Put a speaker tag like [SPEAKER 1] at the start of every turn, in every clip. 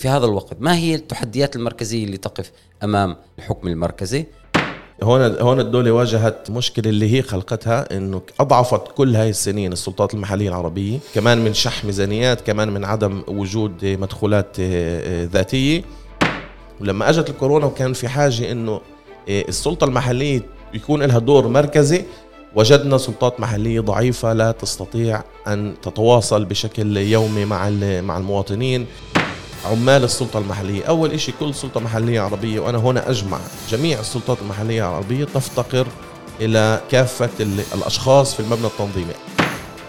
[SPEAKER 1] في هذا الوقت. ما هي التحديات المركزية اللي تقف أمام الحكم المركزي؟
[SPEAKER 2] هون هون الدولة واجهت مشكلة اللي هي خلقتها إنه أضعفت كل هاي السنين السلطات المحلية العربية، كمان من شح ميزانيات، كمان من عدم وجود مدخولات آه، آه، ذاتية. ولما أجت الكورونا وكان في حاجة إنه آه، السلطة المحلية يكون لها دور مركزي وجدنا سلطات محلية ضعيفة لا تستطيع أن تتواصل بشكل يومي مع مع المواطنين. عمال السلطة المحلية. أول إشي كل سلطة محلية عربية وأنا هنا أجمع جميع السلطات المحلية العربية تفتقر إلى كافة الأشخاص في المبنى التنظيمي.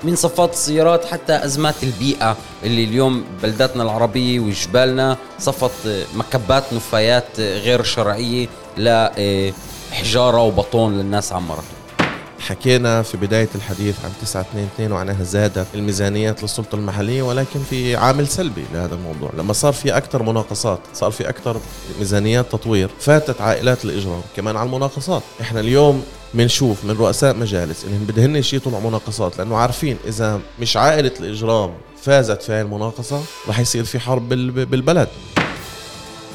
[SPEAKER 1] من صفات السيارات حتى أزمات البيئة اللي اليوم بلداتنا العربية وجبالنا صفت مكبات نفايات غير شرعية لحجارة وبطون للناس عمرته
[SPEAKER 2] حكينا في بداية الحديث عن 922 وعنها زادت الميزانيات للسلطة المحلية ولكن في عامل سلبي لهذا الموضوع. لما صار في أكثر مناقصات صار في أكثر ميزانيات تطوير فاتت عائلات الإجرام كمان على المناقصات. إحنا اليوم بنشوف من رؤساء مجالس انهم بدهن يشيطوا مناقصات لأنه عارفين إذا مش عائلة الإجرام فازت في هاي المناقصة رح يصير في حرب بالبلد.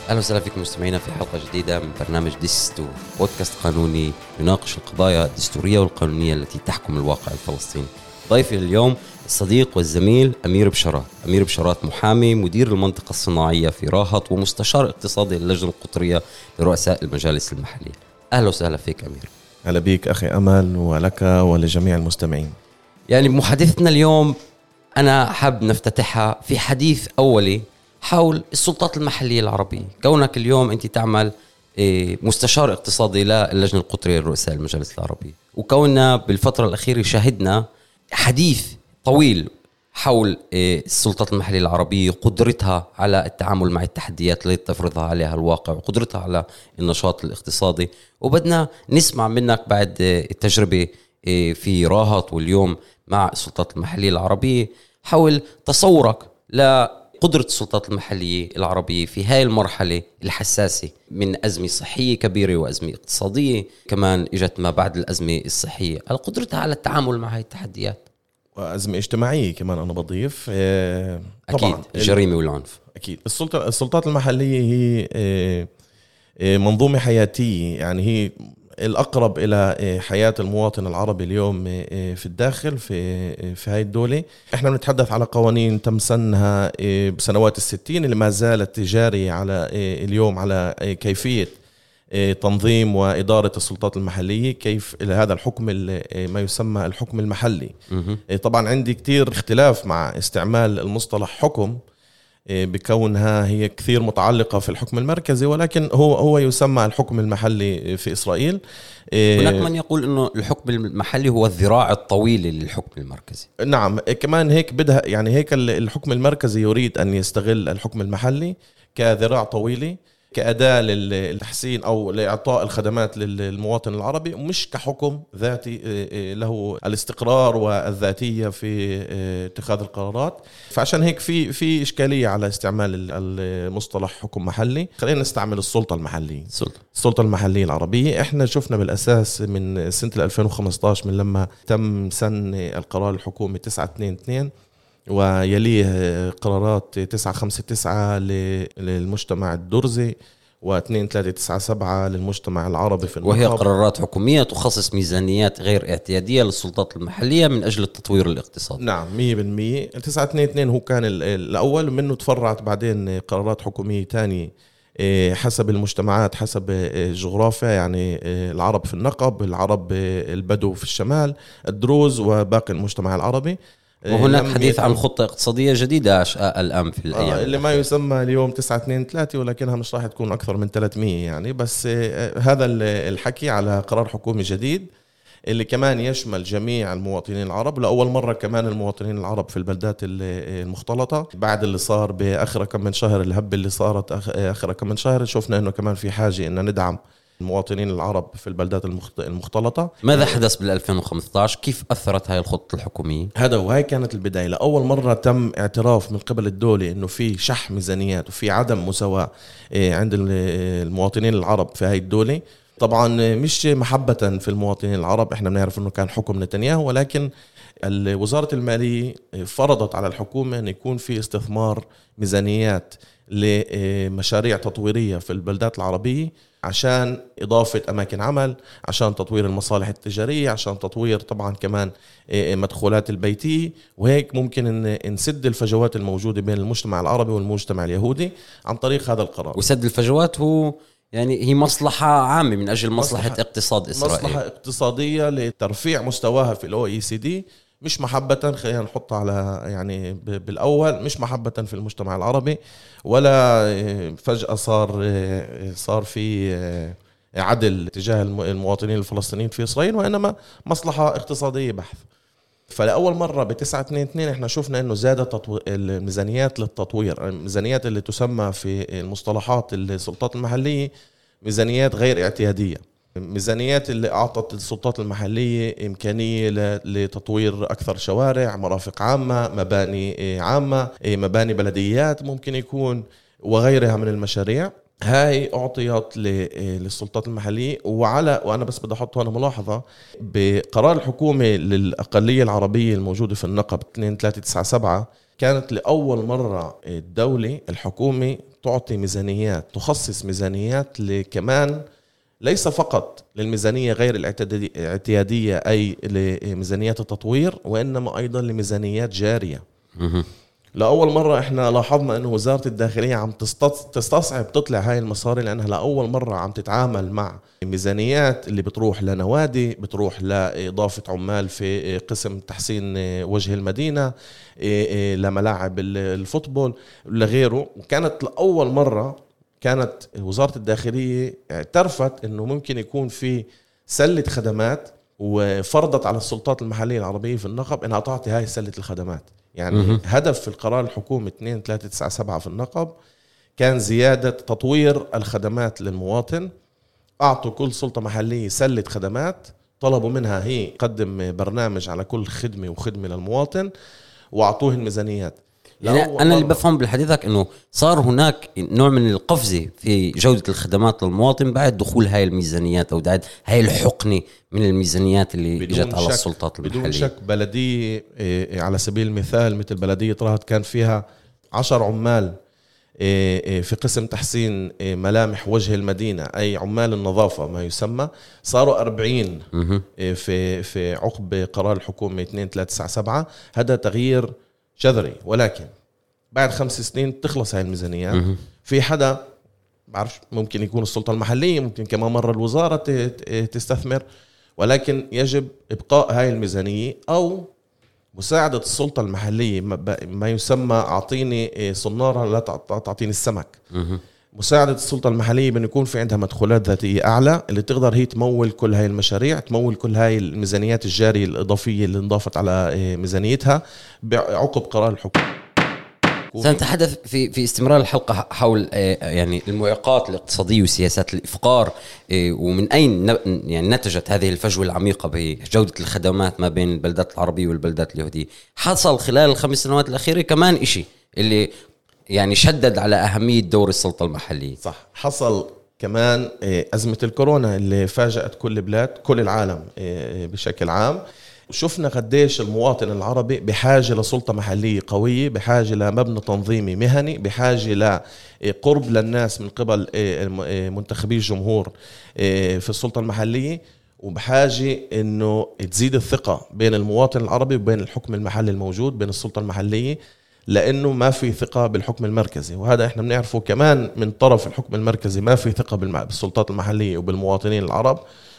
[SPEAKER 1] أهلا وسهلا فيكم مستمعينا في حلقة جديدة من برنامج ديستو بودكاست قانوني يناقش القضايا الدستورية والقانونية التي تحكم الواقع الفلسطيني. ضيفي اليوم الصديق والزميل أمير بشارات، أمير بشارات محامي مدير المنطقة الصناعية في راهط ومستشار اقتصادي للجنه القطرية لرؤساء المجالس المحلية. أهلا وسهلا فيك أمير.
[SPEAKER 2] أهلا بك أخي أمل ولك ولجميع المستمعين.
[SPEAKER 1] يعني محادثتنا اليوم أنا حاب نفتتحها في حديث أولي حول السلطات المحلية العربية. كونك اليوم أنت تعمل إيه، مستشار اقتصادي للجنه القطرية لرؤساء المجالس العربية. وكوننا بالفترة الأخيرة شهدنا حديث طويل حول إيه، السلطات المحلية العربية قدرتها على التعامل مع التحديات التي تفرضها عليها الواقع وقدرتها على النشاط الاقتصادي. وبدنا نسمع منك بعد التجربة إيه، في راهط واليوم مع السلطات المحلية العربية حول تصورك ل قدرة السلطات المحلية العربية في هاي المرحلة الحساسة من أزمة صحية كبيرة وأزمة اقتصادية كمان إجت ما بعد الأزمة الصحية. على قدرتها على التعامل مع هاي التحديات؟
[SPEAKER 2] وأزمة اجتماعية كمان أنا بضيف.
[SPEAKER 1] آه، طبعا. أكيد الجريمة والعنف.
[SPEAKER 2] أكيد. السلطة السلطات المحلية هي آه، آه، منظومة حياتية. يعني هي الأقرب إلى آه، حياة المواطن العربي اليوم آه، آه، في الداخل في في هاي الدولة. إحنا بنتحدث على قوانين تم سنها بسنوات الستين اللي ما زالت جاريه على اليوم على كيفية تنظيم وإدارة السلطات المحلية كيف هذا الحكم ما يسمى الحكم المحلي. طبعا عندي كتير اختلاف مع استعمال المصطلح حكم بكونها هي كثير متعلقة في الحكم المركزي ولكن هو هو يسمى الحكم المحلي في إسرائيل.
[SPEAKER 1] إيه، هناك من يقول أنه الحكم المحلي هو الذراع الطويل للحكم المركزي.
[SPEAKER 2] نعم كمان هيك بدها يعني هيك الحكم المركزي يريد أن يستغل الحكم المحلي كذراع طويلة. كأداة للتحسين أو لإعطاء الخدمات للمواطن العربي مش كحكم ذاتي آه، آه، له الاستقرار والذاتية في آه، اتخاذ القرارات. فعشان هيك في في إشكالية على استعمال المصطلح حكم محلي. خلينا نستعمل السلطة المحلية.
[SPEAKER 1] السلطة
[SPEAKER 2] السلطة المحلية العربية إحنا شفنا بالأساس من سنة 2015 من لما تم سن القرار الحكومي 922 ويليه قرارات 959 للمجتمع الدرزي و2397 للمجتمع العربي في
[SPEAKER 1] النقب وهي قرارات حكومية تخصص ميزانيات غير اعتيادية للسلطات المحلية من أجل التطوير الاقتصادي.
[SPEAKER 2] نعم 100% 922 هو كان الأول منه تفرعت بعدين قرارات حكومية ثانية إيه، حسب المجتمعات حسب الجغرافيا يعني إيه، العرب في النقب العرب البدو في الشمال الدروز وباقي المجتمع العربي.
[SPEAKER 1] وهناك حديث عن خطة اقتصادية جديدة الآن في الأيام
[SPEAKER 2] آه اللي ما يسمى اليوم 9 2 3 ولكنها مش راح تكون أكثر من 300 يعني. بس آه هذا الحكي على قرار حكومي جديد اللي كمان يشمل جميع المواطنين العرب لأول مرة كمان المواطنين العرب في البلدات المختلطة. بعد اللي صار بآخر كم من شهر الهبة اللي صارت آخر كم من شهر شفنا أنه كمان في حاجة أن ندعم المواطنين العرب في البلدات المختلطة.
[SPEAKER 1] ماذا حدث بال 2015 كيف أثرت هاي الخطة الحكومية؟
[SPEAKER 2] هذا وهي كانت البداية. لأول مرة تم اعتراف من قبل الدولة أنه في شح ميزانيات وفي عدم مساواة إيه، عند المواطنين العرب في هاي الدولة. طبعا مش محبة في المواطنين العرب. إحنا بنعرف إنه كان حكم نتنياهو ولكن وزارة المالية فرضت على الحكومة أن يكون في استثمار ميزانيات لمشاريع تطويرية في البلدات العربية عشان إضافة أماكن عمل عشان تطوير المصالح التجارية عشان تطوير طبعا كمان آه، مدخولات البيتية. وهيك ممكن إن نسد الفجوات الموجودة بين المجتمع العربي والمجتمع اليهودي عن طريق هذا القرار.
[SPEAKER 1] وسد الفجوات هو يعني هي مصلحة عامة من أجل مصلحة, مصلحة اقتصاد إسرائيل.
[SPEAKER 2] مصلحة اقتصادية لترفيع مستواها في الأو إي سي دي مش محبة خلينا نحطها على يعني بالأول مش محبة في المجتمع العربي ولا فجأة صار صار في عدل تجاه المواطنين الفلسطينيين في إسرائيل وإنما مصلحة اقتصادية بحث فلأول مرة ب 9 2 2 إحنا شفنا إنه زادت تطو... الميزانيات للتطوير، الميزانيات اللي تسمى في المصطلحات السلطات المحلية ميزانيات غير اعتيادية. ميزانيات اللي أعطت السلطات المحلية إمكانية لتطوير أكثر شوارع مرافق عامة مباني عامة مباني بلديات ممكن يكون وغيرها من المشاريع. هاي أعطيت للسلطات المحلية. وعلى وأنا بس بدي أحط هنا ملاحظة بقرار الحكومة للأقلية العربية الموجودة في النقب 2397 كانت لأول مرة الدولة الحكومة تعطي ميزانيات تخصص ميزانيات لكمان ليس فقط للميزانية غير الاعتيادية أي لميزانيات التطوير وإنما أيضا لميزانيات جارية. لأول مرة إحنا لاحظنا أنه وزارة الداخلية عم تستصعب تطلع هاي المصاري لأنها لأول مرة عم تتعامل مع ميزانيات اللي بتروح لنوادي بتروح لإضافة عمال في قسم تحسين وجه المدينة لملاعب الفوتبول لغيره. وكانت لأول مرة كانت وزارة الداخلية اعترفت إنه ممكن يكون في سلة خدمات وفرضت على السلطات المحلية العربية في النقب إنها تعطي هاي سلة الخدمات. يعني م- هدف في القرار الحكومي 2397 في النقب كان زيادة تطوير الخدمات للمواطن. أعطوا كل سلطة محلية سلة خدمات طلبوا منها هي تقدم برنامج على كل خدمة وخدمة للمواطن وأعطوه الميزانيات.
[SPEAKER 1] يعني أنا اللي بفهم بحديثك إنه صار هناك نوع من القفزه في جودة الخدمات للمواطن بعد دخول هاي الميزانيات أو بعد هاي الحقنة من الميزانيات اللي إجت على السلطات المحلية.
[SPEAKER 2] بدون شك بلدية إيه، على سبيل المثال مثل بلدية رهط كان فيها عشر عمال إيه، إيه، في قسم تحسين ملامح وجه المدينة أي عمال النظافة ما يسمى صاروا 40 في في عقب قرار الحكومة 2397 هذا تغيير جذري. ولكن بعد خمس سنين تخلص هاي الميزانيات في حدا بعرف ممكن يكون السلطة المحلية ممكن كمان مرة الوزارة تستثمر. ولكن يجب إبقاء هاي الميزانية أو مساعدة السلطة المحلية ما يسمى أعطيني صنارة لا تعطيني السمك. مساعدة السلطة المحلية بأن يكون في عندها مدخولات ذاتية أعلى اللي تقدر هي تمول كل هاي المشاريع تمول كل هاي الميزانيات الجارية الإضافية اللي انضافت على آه، ميزانيتها بعقب قرار الحكومة.
[SPEAKER 1] سنتحدث في في استمرار الحلقة حول آه، يعني المعيقات الاقتصادية وسياسات الإفقار آه، ومن أين يعني نتجت هذه الفجوة العميقة بجودة الخدمات ما بين البلدات العربية والبلدات اليهودية؟ حصل خلال الخمس سنوات الأخيرة كمان إشي اللي يعني شدد على أهمية دور السلطة المحلية.
[SPEAKER 2] صح. حصل كمان آه، أزمة الكورونا اللي فاجأت كل البلاد كل العالم آه، بشكل عام. شفنا قديش المواطن العربي بحاجة لسلطة محلية قوية بحاجة لمبنى تنظيمي مهني بحاجة لقرب للناس من قبل آه، منتخبي الجمهور في السلطة المحلية وبحاجة إنه تزيد الثقة بين المواطن العربي وبين الحكم المحلي الموجود بين السلطة المحلية. لأنه ما في ثقة بالحكم المركزي وهذا إحنا بنعرفه كمان من طرف الحكم المركزي ما في ثقة بالسلطات المحلية وبالمواطنين العرب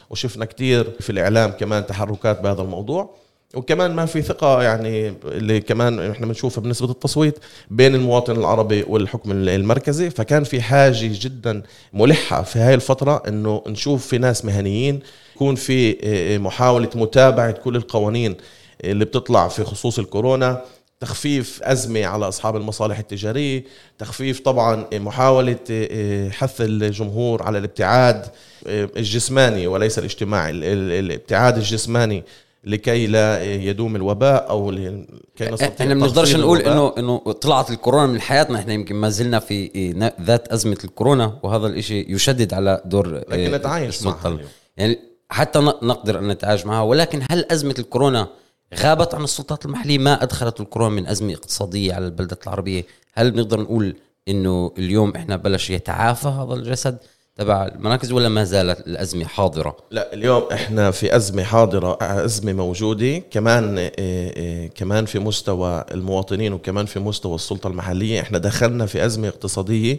[SPEAKER 2] وشفنا كثير في الإعلام كمان تحركات بهذا الموضوع وكمان ما في ثقة يعني اللي كمان إحنا بنشوفها بنسبة التصويت بين المواطن العربي والحكم المركزي فكان في حاجة جدا ملحة في هاي الفترة إنه نشوف في ناس مهنيين يكون في محاولة متابعة كل القوانين اللي بتطلع في خصوص الكورونا تخفيف أزمة على أصحاب المصالح التجارية تخفيف طبعا محاولة آه، حث الجمهور على الابتعاد آه، الجسماني وليس الاجتماعي الابتعاد الجسماني لكي لا يدوم الوباء أو
[SPEAKER 1] لكي نستطيع إحنا ما بنقدرش نقول انه إنه طلعت الكورونا من حياتنا إحنا يمكن ما زلنا في آه، ذات أزمة الكورونا وهذا الإشي يشدد على دور
[SPEAKER 2] لكن نتعايش معها
[SPEAKER 1] يعني حتى نقدر أن نتعايش معها ولكن هل أزمة الكورونا غابت عن السلطات المحلية. ما أدخلت الكورونا من أزمة اقتصادية على البلدات العربية. هل بنقدر نقول إنه اليوم إحنا بلش يتعافى هذا الجسد تبع المراكز ولا ما زالت الأزمة حاضرة؟
[SPEAKER 2] لا اليوم إحنا في أزمة حاضرة أزمة موجودة. كمان إيه إيه كمان في مستوى المواطنين وكمان في مستوى السلطة المحلية. إحنا دخلنا في أزمة اقتصادية.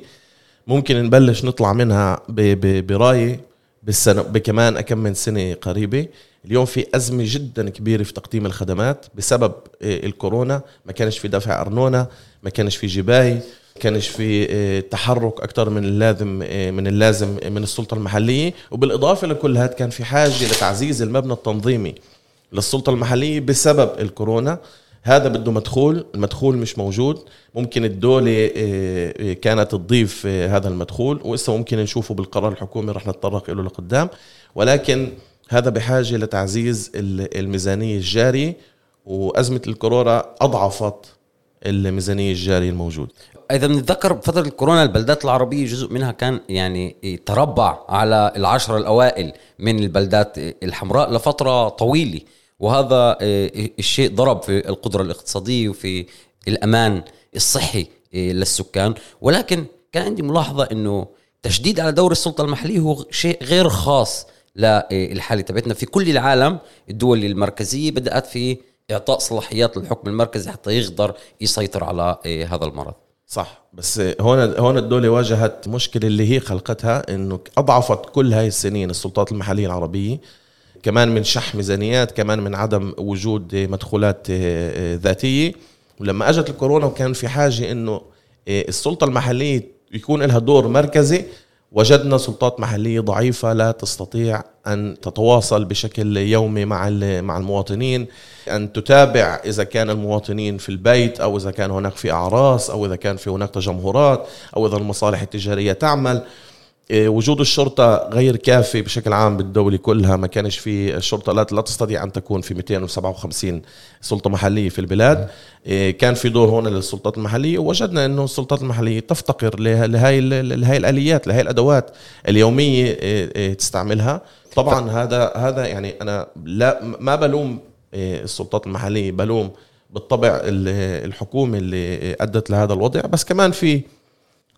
[SPEAKER 2] ممكن نبلش نطلع منها برايه بالسنة بكمان كم من سنة قريبة. اليوم في أزمة جدا كبيرة في تقديم الخدمات بسبب إيه، الكورونا. ما كانش في دفع أرنونة ما كانش في جباي كانش في إيه، تحرك أكثر من اللازم إيه، من اللازم من السلطة المحلية. وبالإضافة لكل هذا كان في حاجة لتعزيز المبنى التنظيمي للسلطة المحلية بسبب الكورونا. هذا بده مدخول المدخول مش موجود. ممكن الدولة كانت تضيف هذا المدخول وإسا ممكن نشوفه بالقرار الحكومي رح نتطرق له لقدام. ولكن هذا بحاجة لتعزيز الميزانية الجارية وأزمة الكورونا أضعفت الميزانية الجارية الموجودة.
[SPEAKER 1] إذا بنتذكر بفتره الكورونا البلدات العربية جزء منها كان يعني تربع على العشره الأوائل من البلدات الحمراء لفترة طويلة وهذا الشيء ضرب في القدرة الاقتصادية وفي الأمان الصحي للسكان. ولكن كان عندي ملاحظة إنه تشديد على دور السلطة المحلية هو شيء غير خاص. للحالة تبعتنا. في كل العالم الدول المركزية بدأت في إعطاء صلاحيات للحكم المركزي حتى يقدر يسيطر على إيه، هذا المرض.
[SPEAKER 2] صح. بس هون هون الدولة واجهت مشكلة اللي هي خلقتها إنه أضعفت كل هاي السنين السلطات المحلية العربية كمان من شح ميزانيات كمان من عدم وجود مدخولات إيه، إيه، ذاتية. ولما أجت الكورونا وكان في حاجة إنه السلطة المحلية يكون لها دور مركزي وجدنا سلطات محلية ضعيفة لا تستطيع أن تتواصل بشكل يومي مع مع المواطنين. أن تتابع إذا كان المواطنين في البيت أو إذا كان هناك في أعراس أو إذا كان في هناك تجمهرات أو إذا المصالح التجارية تعمل. وجود الشرطة غير كافي بشكل عام بالدولة كلها. ما كانش في الشرطة لا, لا تستطيع أن تكون في 257 سلطة محلية في البلاد. إيه، كان في دور هون للسلطات المحلية. ووجدنا أنه السلطات المحلية تفتقر لهي, لهي الآليات لهي الأدوات اليومية إيه، تستعملها. طبعا هذا هذا يعني أنا لا ما بلوم السلطات المحلية بلوم بالطبع الحكومة اللي أدت لهذا الوضع. بس كمان في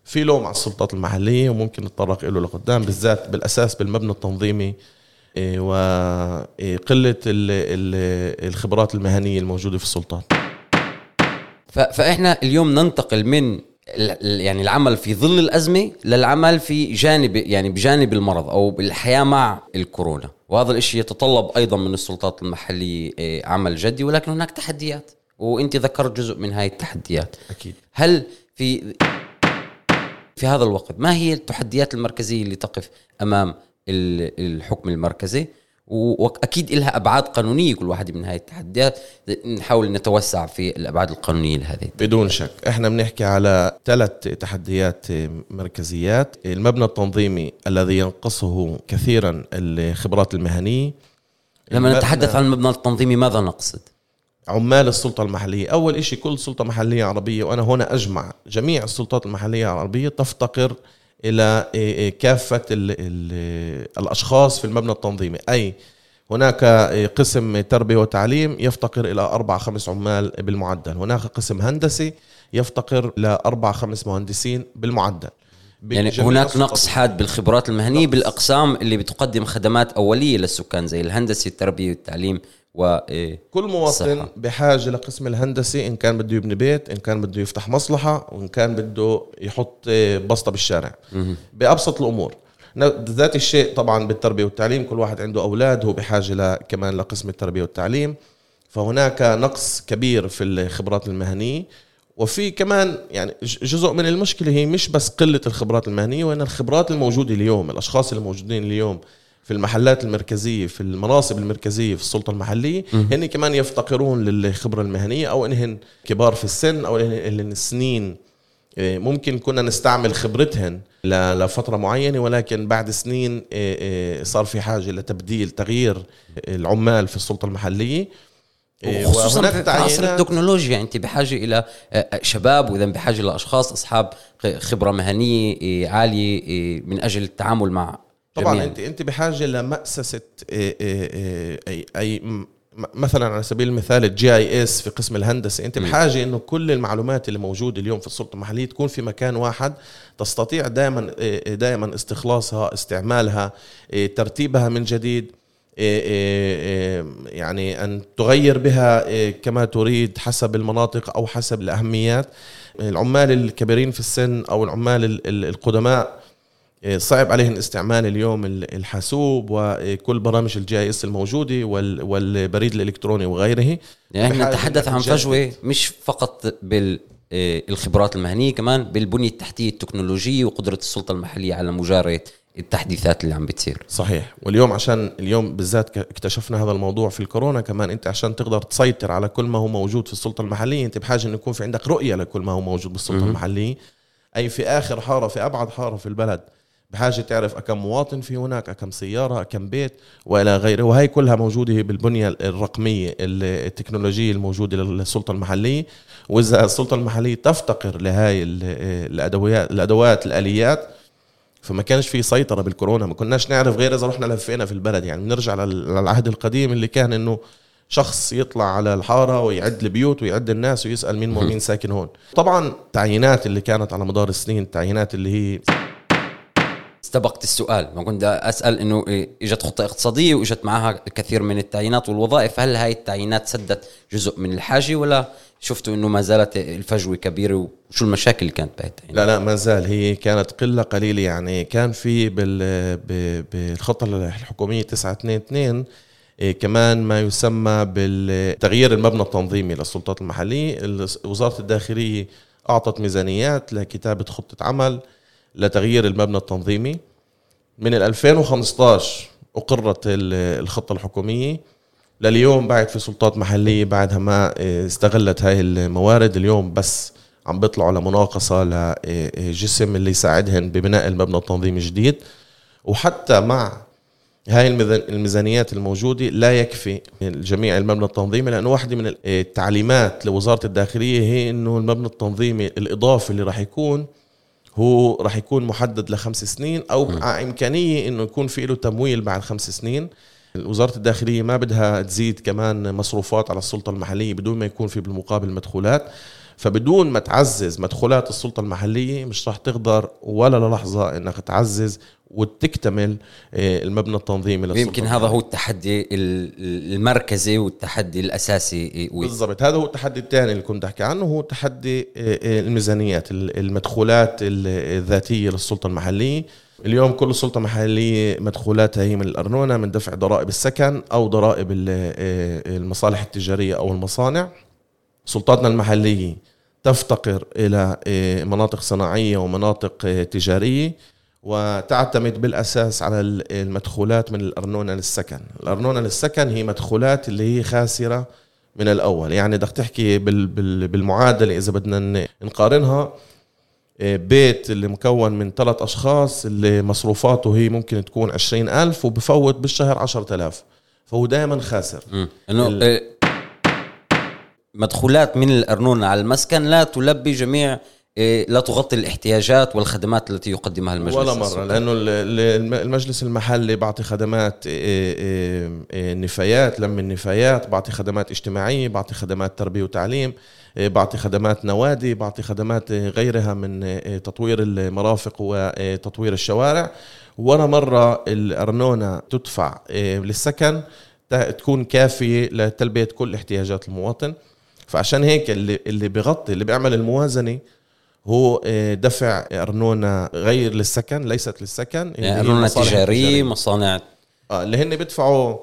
[SPEAKER 2] في لوم على السلطات المحلية وممكن نتطرق له لقدام بالذات بالأساس بالمبنى التنظيمي إيه، وقله الخبرات المهنية الموجودة في السلطات.
[SPEAKER 1] فإحنا اليوم ننتقل من يعني العمل في ظل الأزمة للعمل في جانب يعني بجانب المرض أو بالحياة مع الكورونا. وهذا الشيء يتطلب أيضا من السلطات المحلية إيه، عمل جدي ولكن هناك تحديات. وإنت ذكرت جزء من هاي التحديات.
[SPEAKER 2] أكيد.
[SPEAKER 1] هل في في هذا الوقت. ما هي التحديات المركزية اللي تقف أمام الحكم المركزي؟ وأكيد لها أبعاد قانونية كل واحدة من هاي التحديات. نحاول نتوسع في الأبعاد القانونية لهذه
[SPEAKER 2] بدون شك. إحنا بنحكي على ثلاث تحديات مركزيات. المبنى التنظيمي الذي ينقصه كثيرا الخبرات المهنية.
[SPEAKER 1] لما نتحدث عن المبنى التنظيمي ماذا نقصد؟
[SPEAKER 2] عمال السلطة المحلية. أول إشي كل سلطة محلية عربية وأنا هنا أجمع جميع السلطات المحلية العربية تفتقر إلى إيه، إيه، كافة ال ال الأشخاص في المبنى التنظيمي. أي هناك إيه، قسم تربية وتعليم يفتقر إلى أربع خمس عمال بالمعدل. هناك قسم هندسي يفتقر إلى أربع خمس مهندسين بالمعدل.
[SPEAKER 1] يعني هناك نقص حاد بالخبرات المهنية نقص. بالأقسام اللي بتقدم خدمات أولية للسكان زي الهندسة التربية والتعليم و
[SPEAKER 2] كل مواطن بحاجة لقسم الهندسي إن كان بده يبني بيت إن كان بده يفتح مصلحة وإن كان بده يحط بسطة بالشارع. بأبسط الأمور. ذات الشيء طبعا بالتربية والتعليم كل واحد عنده أولاد هو بحاجة كمان لقسم التربية والتعليم. فهناك نقص كبير في الخبرات المهنية. وفي كمان يعني جزء من المشكلة هي مش بس قلة الخبرات المهنية وان الخبرات الموجودة اليوم الأشخاص الموجودين اليوم. في المحلات المركزية في المناصب المركزية في السلطة المحلية هن كمان يفتقرون للخبرة المهنية أو إنهن كبار في السن أو إنهن السنين آه، ممكن كنا نستعمل خبرتهن لفترة معينة ولكن بعد سنين آه، آه، صار في حاجة لتبديل تغيير العمال في السلطة المحلية.
[SPEAKER 1] وخصوصا في عصر التكنولوجيا أنت بحاجة إلى شباب وإذا بحاجة لاشخاص أصحاب خبرة مهنية عالية من أجل التعامل مع
[SPEAKER 2] طبعا جميعا. انت أنت بحاجة لمأسسة اي أي م- مثلا على سبيل المثال ال GIS في قسم الهندسة أنت بحاجة إنه كل المعلومات اللي موجودة اليوم في السلطة المحلية تكون في مكان واحد تستطيع دائما دائما استخلاصها استعمالها ترتيبها من جديد يعني أن تغير بها كما تريد حسب المناطق أو حسب الأهميات العمال الكبيرين في السن أو العمال ال- ال- القدماء صعب عليهم استعمال اليوم ال- الحاسوب وكل برامج ال G آي إس الموجودة وال- والبريد الإلكتروني وغيره
[SPEAKER 1] يعني
[SPEAKER 2] إحنا
[SPEAKER 1] نتحدث عن. فجوة مش فقط بالخبرات المهنية كمان بالبنية التحتية التكنولوجية وقدرة السلطة المحلية على مجارية التحديثات اللي عم بتصير
[SPEAKER 2] صحيح واليوم عشان اليوم بالذات اكتشفنا هذا الموضوع في الكورونا كمان أنت عشان تقدر تسيطر على كل ما هو موجود في السلطة المحلية أنت بحاجة إنه يكون في عندك رؤية لكل ما هو موجود بالسلطة
[SPEAKER 1] مهم.
[SPEAKER 2] المحلية أي في آخر حارة في أبعد حارة في البلد بحاجة تعرف كم مواطن في هناك كم سيارة كم بيت وإلى غيره. وهي كلها موجودة بالبنية الرقمية ال- التكنولوجية الموجودة للسلطة المحلية. وإذا السلطة المحلية تفتقر لهاي ال- الادوات الأدوات الآليات فما كانش في سيطرة بالكورونا. ما كناش نعرف غير إذا رحنا لفينا في البلد. يعني بنرجع لل- للعهد القديم اللي كان إنه شخص يطلع على الحارة ويعد البيوت ويعد الناس ويسأل مين مين ساكن هون. طبعا التعيينات اللي كانت على مدار السنين التعيينات اللي هي
[SPEAKER 1] استبقت السؤال. ما كنت أسأل إنه إجت خطة اقتصادية وإجت معها كثير من التعيينات والوظائف. هل هاي التعيينات سدت جزء من الحاجة ولا شفتوا إنه ما زالت الفجوة كبيرة وشو المشاكل اللي كانت بهاي التعيينات؟
[SPEAKER 2] لا لا ما زال. هي كانت قلة قليلة. يعني كان في بال بالخطة الحكومية 922 إيه، كمان ما يسمى بالتغيير المبنى التنظيمي للسلطات المحلية. ال- وزارة الداخلية أعطت ميزانيات لكتابة خطة عمل. لتغيير المبنى التنظيمي. من ال 2015 أقرت ال- الخطة الحكومية. لليوم بعد في سلطات محلية بعدها ما إيه، استغلت هاي الموارد. اليوم بس عم بيطلعوا لمناقصة لجسم اللي يساعدهن ببناء المبنى التنظيمي الجديد وحتى مع هاي الميزان- الميزانيات الموجودة لا يكفي جميع المبنى التنظيمي لأنه واحدة من التعليمات لوزارة الداخلية هي أنه المبنى التنظيمي الإضافي اللي راح يكون هو راح يكون محدد لخمس سنين أو مع إمكانية أنه يكون في له تمويل بعد خمس سنين. وزارة الداخلية ما بدها تزيد كمان مصروفات على السلطة المحلية بدون ما يكون في بالمقابل مدخولات. فبدون ما تعزز مدخولات السلطة المحلية مش راح تقدر ولا للحظة إنك تعزز وتكتمل آه، المبنى التنظيمي للسلطة.
[SPEAKER 1] يمكن هذا هو التحدي ال- المركزي والتحدي الأساسي و-
[SPEAKER 2] بالضبط. هذا هو التحدي الثاني اللي كنت أحكي عنه هو تحدي آه، آه، الميزانيات ال- المدخولات ال- الذاتية للسلطة المحلية. اليوم كل سلطة محلية مدخولاتها هي من الأرنونة من دفع ضرائب السكن أو ضرائب ال- آه، المصالح التجارية أو المصانع. سلطاتنا المحلية تفتقر إلى آه، مناطق صناعية ومناطق آه، تجارية. وتعتمد بالأساس على ال- المدخولات من الأرنونة للسكن، الأرنونة للسكن هي مدخولات اللي هي خاسرة من الأول، يعني بدك تحكي بال- بال- بالمعادلة إذا بدنا نقارنها آه، بيت اللي مكون من ثلاث أشخاص اللي مصروفاته هي ممكن تكون عشرين ألف وبفوت بالشهر عشرة آلاف. فهو دائما خاسر.
[SPEAKER 1] إنه
[SPEAKER 2] ال-
[SPEAKER 1] إيه، مدخولات من الأرنونة على المسكن لا تلبي جميع لا تغطي الاحتياجات والخدمات التي يقدمها المجلس
[SPEAKER 2] ولا مرة
[SPEAKER 1] السلطني.
[SPEAKER 2] لأنه ال- ال- المجلس المحلي بعطي خدمات إيه، إيه، إيه، نفايات لم النفايات بعطي خدمات اجتماعية بعطي خدمات تربية وتعليم إيه، بعطي خدمات نوادي بعطي خدمات إيه، غيرها من إيه، تطوير المرافق وتطوير الشوارع ولا مرة الأرنونة تدفع إيه، للسكن تكون كافية لتلبية كل احتياجات المواطن فعشان هيك اللي اللي بيغطي اللي بيعمل الموازنة هو آه، دفع أرنونة غير للسكن ليست للسكن
[SPEAKER 1] يعني ارنونه
[SPEAKER 2] تجارية.
[SPEAKER 1] مصانع
[SPEAKER 2] آه اللي هن بيدفعوا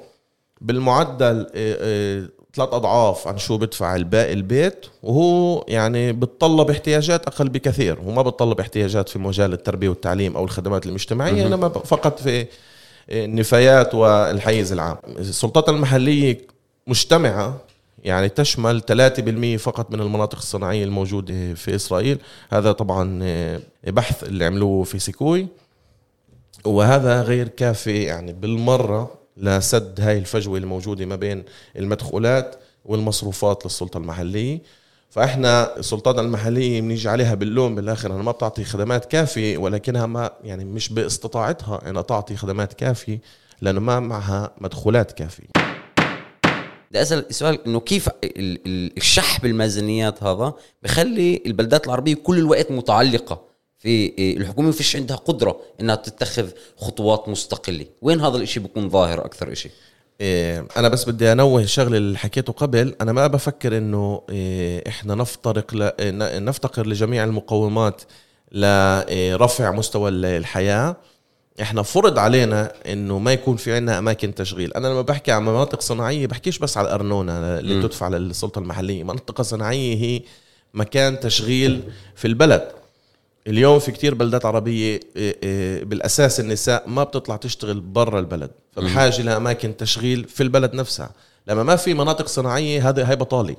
[SPEAKER 2] بالمعدل آه، آه، ثلاث أضعاف عن شو بدفع الباقي البيت وهو يعني بتطلب احتياجات أقل بكثير هو ما بتطلب احتياجات في مجال التربية والتعليم أو الخدمات المجتمعية
[SPEAKER 1] مهم.
[SPEAKER 2] إنما فقط في النفايات والحيز العام السلطات المحلية مجتمعة يعني تشمل 3% فقط من المناطق الصناعية الموجودة في إسرائيل. هذا طبعا آه، بحث اللي عملوه في سيكوي. وهذا غير كافي يعني بالمرة لسد هاي الفجوة الموجودة ما بين المدخولات والمصروفات للسلطة المحلية. فإحنا السلطات المحلية بنيجي عليها باللوم بالآخر انها ما بتعطي خدمات كافية ولكنها ما يعني مش بإستطاعتها إنها تعطي خدمات كافية لأنه ما معها مدخولات كافية.
[SPEAKER 1] بدي أسأل السؤال إنه كيف ال- ال- الشح بالميزانيات هذا بخلي البلدات العربية كل الوقت متعلقة في الحكومة فيش عندها قدرة إنها تتخذ خطوات مستقلة. وين هذا الإشي بيكون ظاهر أكثر إشي؟
[SPEAKER 2] إيه، أنا بس بدي أنوه الشغلة اللي حكيته قبل. أنا ما بفكر إنه إيه، إحنا نفترق ل... ن- نفتقر لجميع المقومات لرفع مستوى ال- الحياة. إحنا فرض علينا إنه ما يكون في عنا أماكن تشغيل. أنا لما بحكي عن مناطق صناعية بحكيش بس على الارنونه اللي
[SPEAKER 1] مم.
[SPEAKER 2] تدفع للسلطة المحلية. منطقة صناعية هي مكان تشغيل في البلد. اليوم في كتير بلدات عربية إيه، إيه، بالأساس النساء ما بتطلع تشتغل برا البلد. فبحاجة لأماكن تشغيل في البلد نفسها. لما ما في مناطق صناعية هذا هاي بطالة.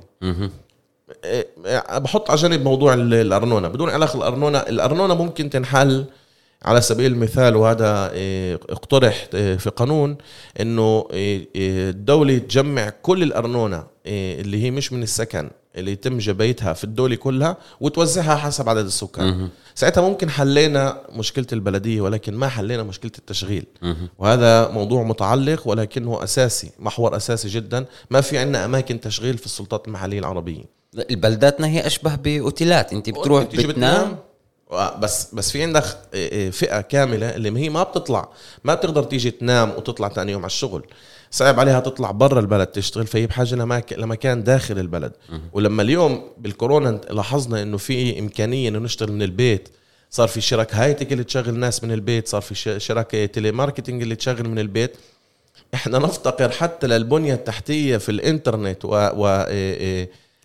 [SPEAKER 2] إيه، بحط على جنب موضوع ال- الأرنونة. بدون علاقة الأرنونة الأرنونة ممكن تنحل على سبيل المثال وهذا إيه، اقترح إيه، في قانون إنه إيه، الدولة تجمع كل الأرنونة إيه، اللي هي مش من السكن اللي يتم جبيتها في الدولة كلها وتوزعها حسب عدد السكان. ساعتها ممكن حلينا مشكلة البلدية ولكن ما حلينا مشكلة التشغيل. وهذا موضوع متعلق ولكنه أساسي محور أساسي جدا. ما في عندنا أماكن تشغيل في السلطات المحلية العربية.
[SPEAKER 1] البلداتنا هي أشبه بأوتيلات. أنت بتروح بتنام.
[SPEAKER 2] آه، بس بس في عندك آه، آه، فئة كاملة اللي هي ما بتطلع ما بتقدر تيجي تنام وتطلع تاني يوم على الشغل. صعب عليها تطلع برا البلد تشتغل فهي بحاجة لمك- لمكان داخل البلد. ولما اليوم بالكورونا لاحظنا إنه في إمكانية إنه نشتغل من البيت. صار في شركة high-tech اللي تشغل ناس من البيت صار في شركة telemarketing اللي تشغل من البيت. إحنا نفتقر حتى للبنية التحتية في الإنترنت و, و...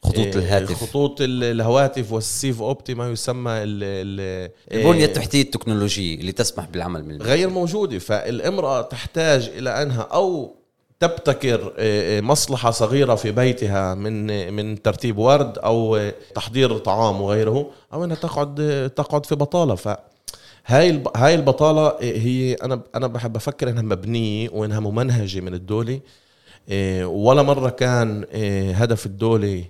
[SPEAKER 1] خطوط
[SPEAKER 2] إيه
[SPEAKER 1] الهاتف.
[SPEAKER 2] خطوط ال- الهواتف وال סיב אופטי ما يسمى ال ال
[SPEAKER 1] البنية
[SPEAKER 2] إيه
[SPEAKER 1] التحتية التكنولوجية اللي تسمح بالعمل من البيت
[SPEAKER 2] غير موجودة فالامرأة تحتاج إلى أنها أو تبتكر إيه، مصلحة صغيرة في بيتها من من ترتيب ورد أو تحضير طعام وغيره أو أنها تقعد تقعد في بطالة ف هاي الب... هاي البطالة هي أنا أنا بحب أفكر إنها مبنية وإنها ممنهجة من الدولة ولا مرة كان هدف الدولة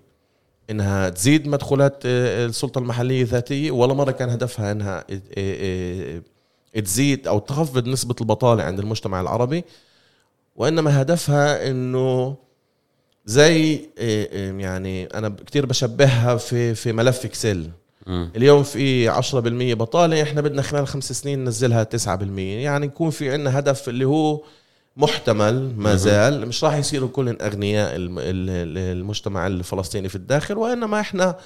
[SPEAKER 2] إنها تزيد مدخولات آه، السلطة المحلية ذاتيه ولا مرة كان هدفها إنها آه، آه، تزيد أو تخفض نسبة البطالة عند المجتمع العربي. وإنما هدفها إنه زي يعني أنا كتير بشبهها في في ملف
[SPEAKER 1] Excel.
[SPEAKER 2] اليوم في 10% بطالة إحنا بدنا خلال خمس سنين ننزلها 9% يعني يكون في عندنا هدف اللي هو محتمل ما زال. مش راح يصيروا كل أغنياء الم- ال- ال- المجتمع الفلسطيني في الداخل وإنما إحنا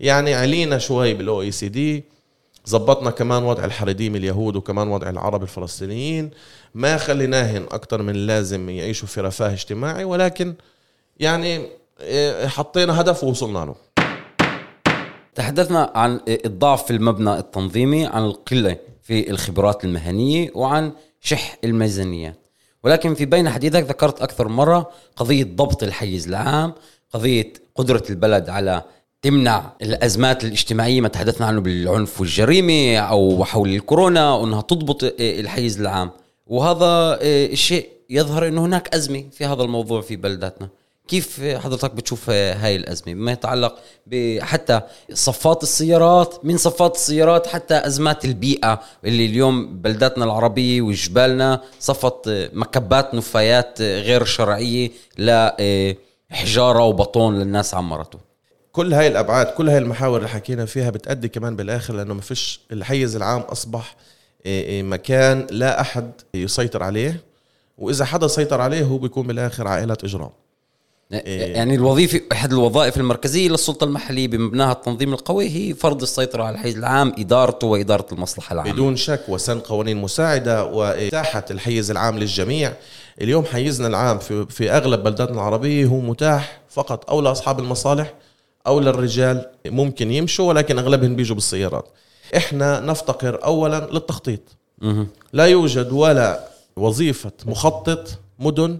[SPEAKER 2] يعني علينا شوي بال OECD زبطنا كمان وضع الحريديم اليهود وكمان وضع العرب الفلسطينيين. ما خليناهن أكثر من اللازم يعيشوا في رفاه اجتماعي ولكن يعني إيه، حطينا هدف ووصلنا له.
[SPEAKER 1] تحدثنا عن الضعف في المبنى التنظيمي عن القلة في الخبرات المهنية وعن شح الميزانيات. ولكن في بين حديثك ذكرت أكثر مرة قضية ضبط الحيز العام قضية قدرة البلد على تمنع الأزمات الاجتماعية ما تحدثنا عنه بالعنف والجريمة أو حول الكورونا وأنها تضبط الحيز العام. وهذا الشيء يظهر أنه هناك أزمة في هذا الموضوع في بلداتنا. كيف حضرتك بتشوف هاي الأزمة؟ بما يتعلق بحتى صفات السيارات من صفات السيارات حتى أزمات البيئة اللي اليوم بلداتنا العربية وجبالنا صفت مكبات نفايات غير شرعية لحجارة وبطون للناس عمرته
[SPEAKER 2] كل هاي الأبعاد كل هاي المحاور اللي حكينا فيها بتأدي كمان بالآخر لأنه ما فيش الحيز العام أصبح إيه، إيه، مكان لا أحد يسيطر عليه وإذا حدا سيطر عليه هو بيكون بالآخر عائله إجرام.
[SPEAKER 1] يعني الوظيفة أحد الوظائف المركزية للسلطة المحلية بمبناها التنظيم القوي هي فرض السيطرة على الحيز العام إدارته وإدارة المصلحة العامة.
[SPEAKER 2] بدون شك وسن قوانين مساعدة وإتاحة الحيز العام للجميع. اليوم حيزنا العام في في أغلب بلداتنا العربية هو متاح فقط أو لأصحاب المصالح أو للرجال ممكن يمشوا ولكن أغلبهم بيجوا بالسيارات. إحنا نفتقر اولا للتخطيط. لا يوجد ولا وظيفة مخطط مدن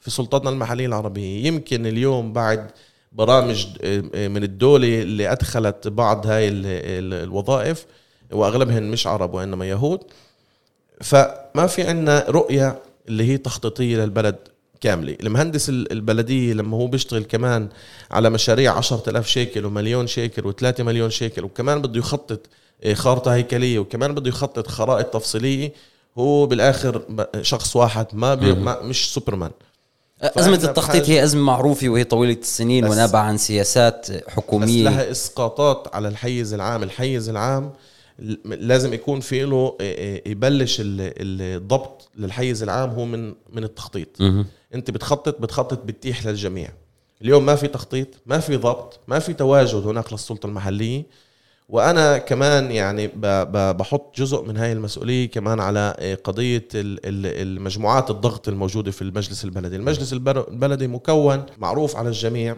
[SPEAKER 2] في سلطاتنا المحلية العربية. يمكن اليوم بعد برامج من الدولة اللي أدخلت بعض هاي ال- ال- الوظائف وأغلبهن مش عرب وإنما يهود. فما في عنا رؤية اللي هي تخطيطية للبلد كاملة. المهندس ال- البلدية لما هو بيشتغل كمان على مشاريع عشرة ألاف شيكل ومليون شيكل وثلاثة مليون شيكل وكمان بده يخطط إيه، خارطة هيكلية وكمان بده يخطط خرائط تفصيلية هو بالآخر ب- شخص واحد ما, بي ما مش سوبرمان.
[SPEAKER 1] أزمة التخطيط هي أزمة معروفة وهي طويلة السنين ونابعة عن سياسات حكومية.
[SPEAKER 2] بس لها إسقاطات على الحيز العام. الحيز العام لازم يكون في له يبلش الضبط للحيز العام هو من من التخطيط. أنت بتخطط بتخطط بتتيح للجميع. اليوم ما في تخطيط ما في ضبط ما في تواجد هناك للسلطة المحلية. وأنا كمان يعني بحط جزء من هاي المسؤولية كمان على قضية المجموعات الضغط الموجودة في المجلس البلدي. المجلس البلدي مكون معروف على الجميع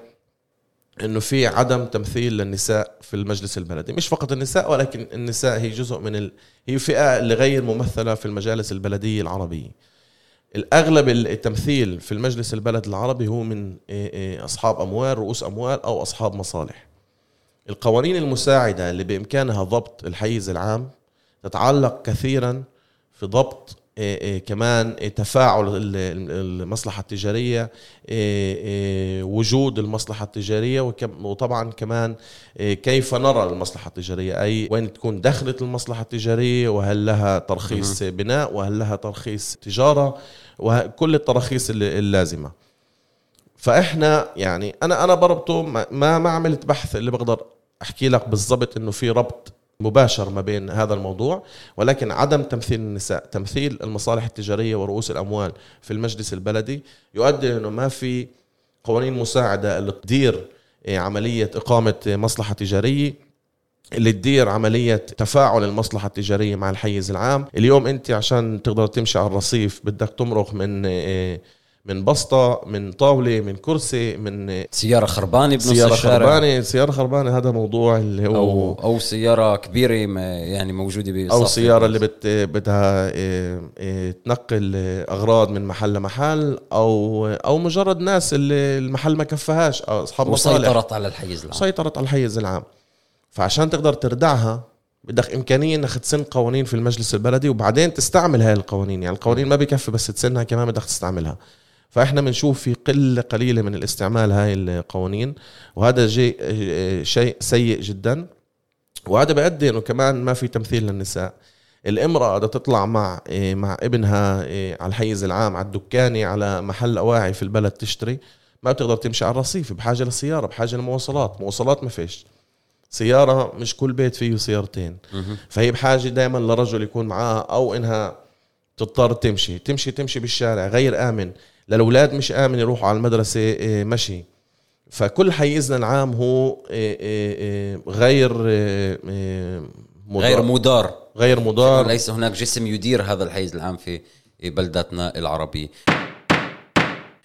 [SPEAKER 2] إنه في عدم تمثيل للنساء في المجلس البلدي. مش فقط النساء ولكن النساء هي جزء من ال... هي فئة اللي غير ممثلة في المجالس البلدية العربية. الأغلب التمثيل في المجلس البلد العربي هو من أصحاب أموال رؤوس أموال أو أصحاب مصالح. القوانين المساعدة اللي بإمكانها ضبط الحيز العام تتعلق كثيرا في ضبط إيه، إيه، كمان تفاعل المصلحة التجارية إيه، وجود المصلحة التجارية وطبعا كمان كيف نرى المصلحة التجارية؟ أي وين تكون دخلت المصلحة التجارية؟ وهل لها ترخيص بناء؟ وهل لها ترخيص تجارة؟ وكل التراخيص اللازمة. فإحنا يعني أنا أنا بربطه ما ما عملت بحث اللي بقدر أحكي لك بالضبط إنه في ربط مباشر ما بين هذا الموضوع ولكن عدم تمثيل النساء تمثيل المصالح التجارية ورؤوس الأموال في المجلس البلدي يؤدي أنه ما في قوانين مساعدة اللي تدير إيه، عملية إقامة مصلحة تجارية اللي تدير عملية تفاعل المصلحة التجارية مع الحيز العام. اليوم أنت عشان تقدر تمشي على الرصيف بدك تمرق من إيه، من بسطة من طاولة من كرسي من
[SPEAKER 1] سيارة خربانة بنص
[SPEAKER 2] سيارة الشارع. خربانة سيارة خربانة هذا موضوع اللي هو
[SPEAKER 1] أو, أو سيارة كبيرة يعني موجودة
[SPEAKER 2] أو سيارة اللي بت بدها إيه، إيه، تنقل أغراض من محل لمحل أو أو مجرد ناس اللي المحل ما كفهاش أو أصحاب
[SPEAKER 1] مصالح. وسيطرت على الحيز العام.
[SPEAKER 2] سيطرت على الحيز العام. فعشان تقدر تردعها بدك إمكانية إنك تسن قوانين في المجلس البلدي وبعدين تستعمل هاي القوانين. يعني القوانين ما بكفي بس تسنها كمان بدك تستعملها. فإحنا بنشوف في قلة قليلة من الاستعمال هاي القوانين وهذا شيء شيء سيء جدا. وهذا بيؤدي إنه كمان ما في تمثيل للنساء. الإمرأة بدها تطلع مع مع ابنها على الحيز العام على الدكانة على محل أواعي في البلد تشتري. ما بتقدر تمشي على الرصيف بحاجة للسيارة بحاجة لمواصلات مواصلات ما فيش. سيارة مش كل بيت فيه سيارتين. فهي بحاجة دائما لرجل يكون معاها أو إنها تضطر تمشي. تمشي تمشي بالشارع غير آمن. للأولاد مش آمن يروحوا على المدرسة إيه، مشي. فكل حيزنا العام هو إيه، إيه، غير
[SPEAKER 1] مدار. غير مدار.
[SPEAKER 2] غير مدار.
[SPEAKER 1] ليس هناك جسم يدير هذا الحيز العام في بلداتنا العربية.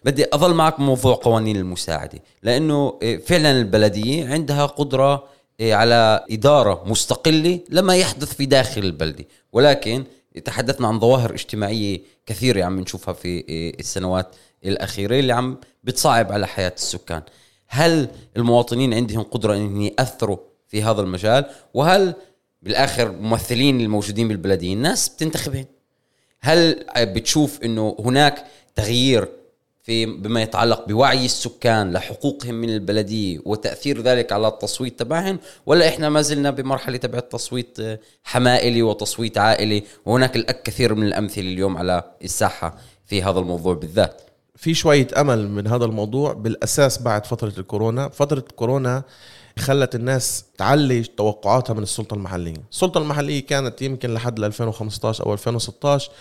[SPEAKER 1] بدي أظل معك موضوع قوانين المساعدة لأنه فعلا البلدية عندها قدرة على إدارة مستقلة لما يحدث في داخل البلدة. ولكن تحدثنا عن ظواهر اجتماعية كثيرة عم نشوفها في السنوات الأخيرة اللي عم بتصعب على حياة السكان. هل المواطنين عندهم قدرة أن يأثروا في هذا المجال؟ وهل بالآخر ممثلين الموجودين بالبلدية؟ الناس بتنتخبهم هل بتشوف أنه هناك تغيير في بما يتعلق بوعي السكان لحقوقهم من البلدية وتأثير ذلك على التصويت تبعهم ولا إحنا ما زلنا بمرحلة تبع التصويت حمائلي وتصويت عائلي؟ وهناك الكثير من الأمثلة اليوم على الساحة في هذا الموضوع بالذات.
[SPEAKER 2] في شوية أمل من هذا الموضوع بالأساس بعد فترة الكورونا. فترة الكورونا خلت الناس تعلي توقعاتها من السلطة المحلية. السلطة المحلية كانت يمكن لحد 2015 أو 2016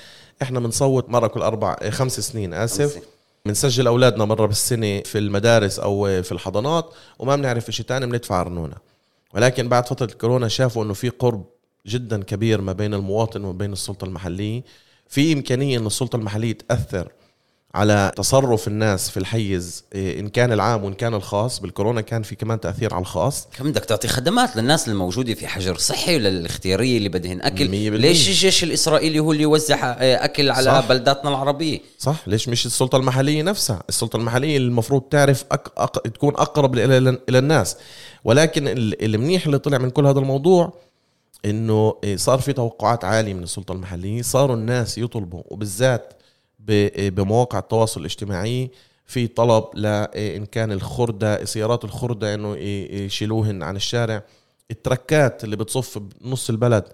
[SPEAKER 2] إحنا بنصوت مرة كل أربع خمس سنين آسف. بنسجل أولادنا مرة بالسنة في المدارس أو في الحضانات وما بنعرف شيء ثاني بندفع ارنونه ولكن بعد فترة الكورونا شافوا إنه في قرب جدا كبير ما بين المواطن وما بين السلطة المحلية. في إمكانية إن السلطة المحلية تأثر على تصرف الناس في الحيز إيه، إن كان العام وإن كان الخاص. بالكورونا كان في كمان تأثير على الخاص.
[SPEAKER 1] كم بدك تعطي خدمات للناس الموجودة في حجر صحي وللاختيارية اللي بدهن أكل؟ ليش الجيش الإسرائيلي هو اللي يوزع إيه، أكل على صح. بلداتنا العربية؟
[SPEAKER 2] صح. ليش مش السلطة المحلية نفسها؟ السلطة المحلية المفروض تعرف أق... أق... تكون أقرب إلى إلى الناس. ولكن المنيح اللي طلع من كل هذا الموضوع إنه إيه، صار في توقعات عالية من السلطة المحلية. صاروا الناس يطلبوا وبالذات بمواقع التواصل الاجتماعي في طلب لأن كان الخردة سيارات الخردة إنه يشيلوهن عن الشارع. التركات اللي بتصف بنص البلد